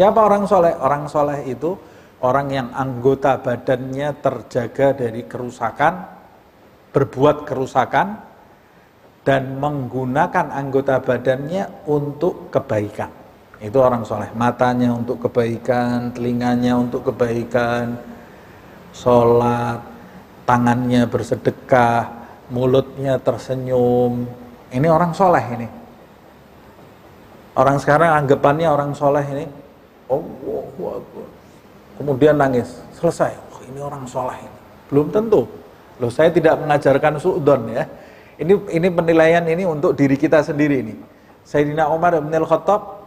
Siapa orang soleh? Orang soleh itu orang yang anggota badannya terjaga dari kerusakan, berbuat kerusakan, dan menggunakan anggota badannya untuk kebaikan. Itu orang soleh. Matanya untuk kebaikan, telinganya untuk kebaikan, sholat, tangannya bersedekah, mulutnya tersenyum. Ini orang soleh ini. Orang sekarang anggapannya orang soleh ini, oh, oh. kemudian nangis, selesai. Oh, ini orang soleh ini. Belum tentu. Loh, saya tidak mengajarkan suudon ya. Ini ini penilaian ini untuk diri kita sendiri ini. Sayyidina Umar bin Al-Khattab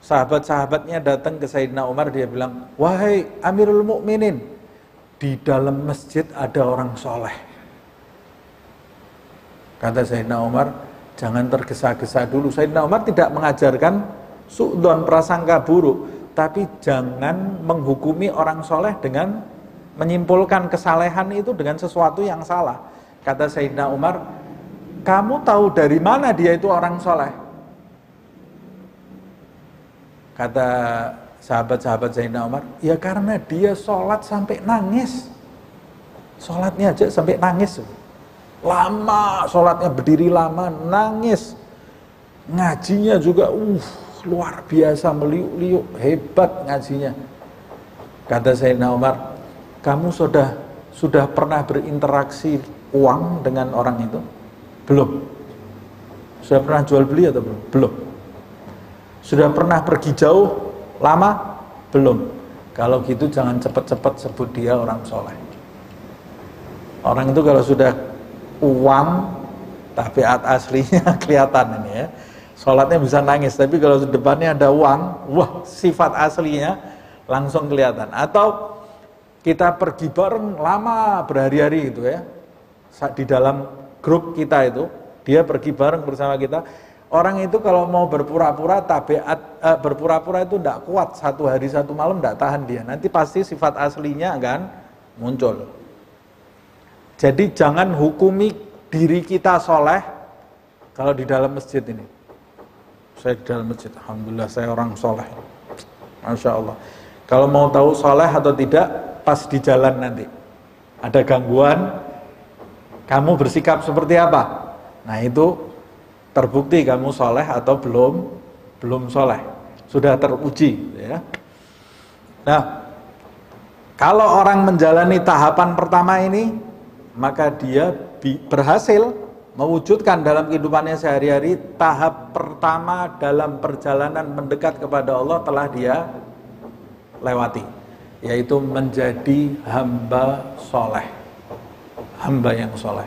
sahabat-sahabatnya datang ke Sayyidina Umar dia bilang, "Wahai Amirul Mukminin, di dalam masjid ada orang soleh." Kata Sayyidina Umar, jangan tergesa-gesa dulu. Sayyidina Umar tidak mengajarkan suudon prasangka buruk, tapi jangan menghukumi orang soleh dengan menyimpulkan kesalehan itu dengan sesuatu yang salah. Kata Sayyidina Umar, kamu tahu dari mana dia itu orang soleh? Kata sahabat-sahabat Sayyidina Umar, ya karena dia sholat sampai nangis. Sholatnya aja sampai nangis. Lama, sholatnya berdiri lama, nangis. Ngajinya juga, uh, luar biasa, meliuk-liuk, hebat ngajinya. Kata Sayyidina Umar, kamu sudah sudah pernah berinteraksi uang dengan orang itu? Belum. Sudah pernah jual beli atau belum? Belum. Sudah pernah pergi jauh lama? Belum. Kalau gitu jangan cepat-cepat sebut dia orang soleh. Orang itu kalau sudah uang, tapi aslinya kelihatan ini ya. Sholatnya bisa nangis, tapi kalau depannya ada uang, wah sifat aslinya langsung kelihatan. Atau kita pergi bareng lama berhari-hari gitu ya, di dalam grup kita itu, dia pergi bareng bersama kita. Orang itu kalau mau berpura-pura tabiat eh, berpura-pura itu tidak kuat satu hari satu malam tidak tahan dia. Nanti pasti sifat aslinya akan muncul. Jadi jangan hukumi diri kita soleh kalau di dalam masjid ini. Saya di dalam masjid, alhamdulillah saya orang soleh. Masya Allah. Kalau mau tahu soleh atau tidak, pas di jalan nanti. Ada gangguan, kamu bersikap seperti apa? Nah itu terbukti kamu soleh atau belum belum soleh, sudah teruji. Ya. Nah, kalau orang menjalani tahapan pertama ini, maka dia berhasil mewujudkan dalam kehidupannya sehari-hari tahap pertama dalam perjalanan mendekat kepada Allah telah dia lewati, yaitu menjadi hamba soleh hamba yang soleh.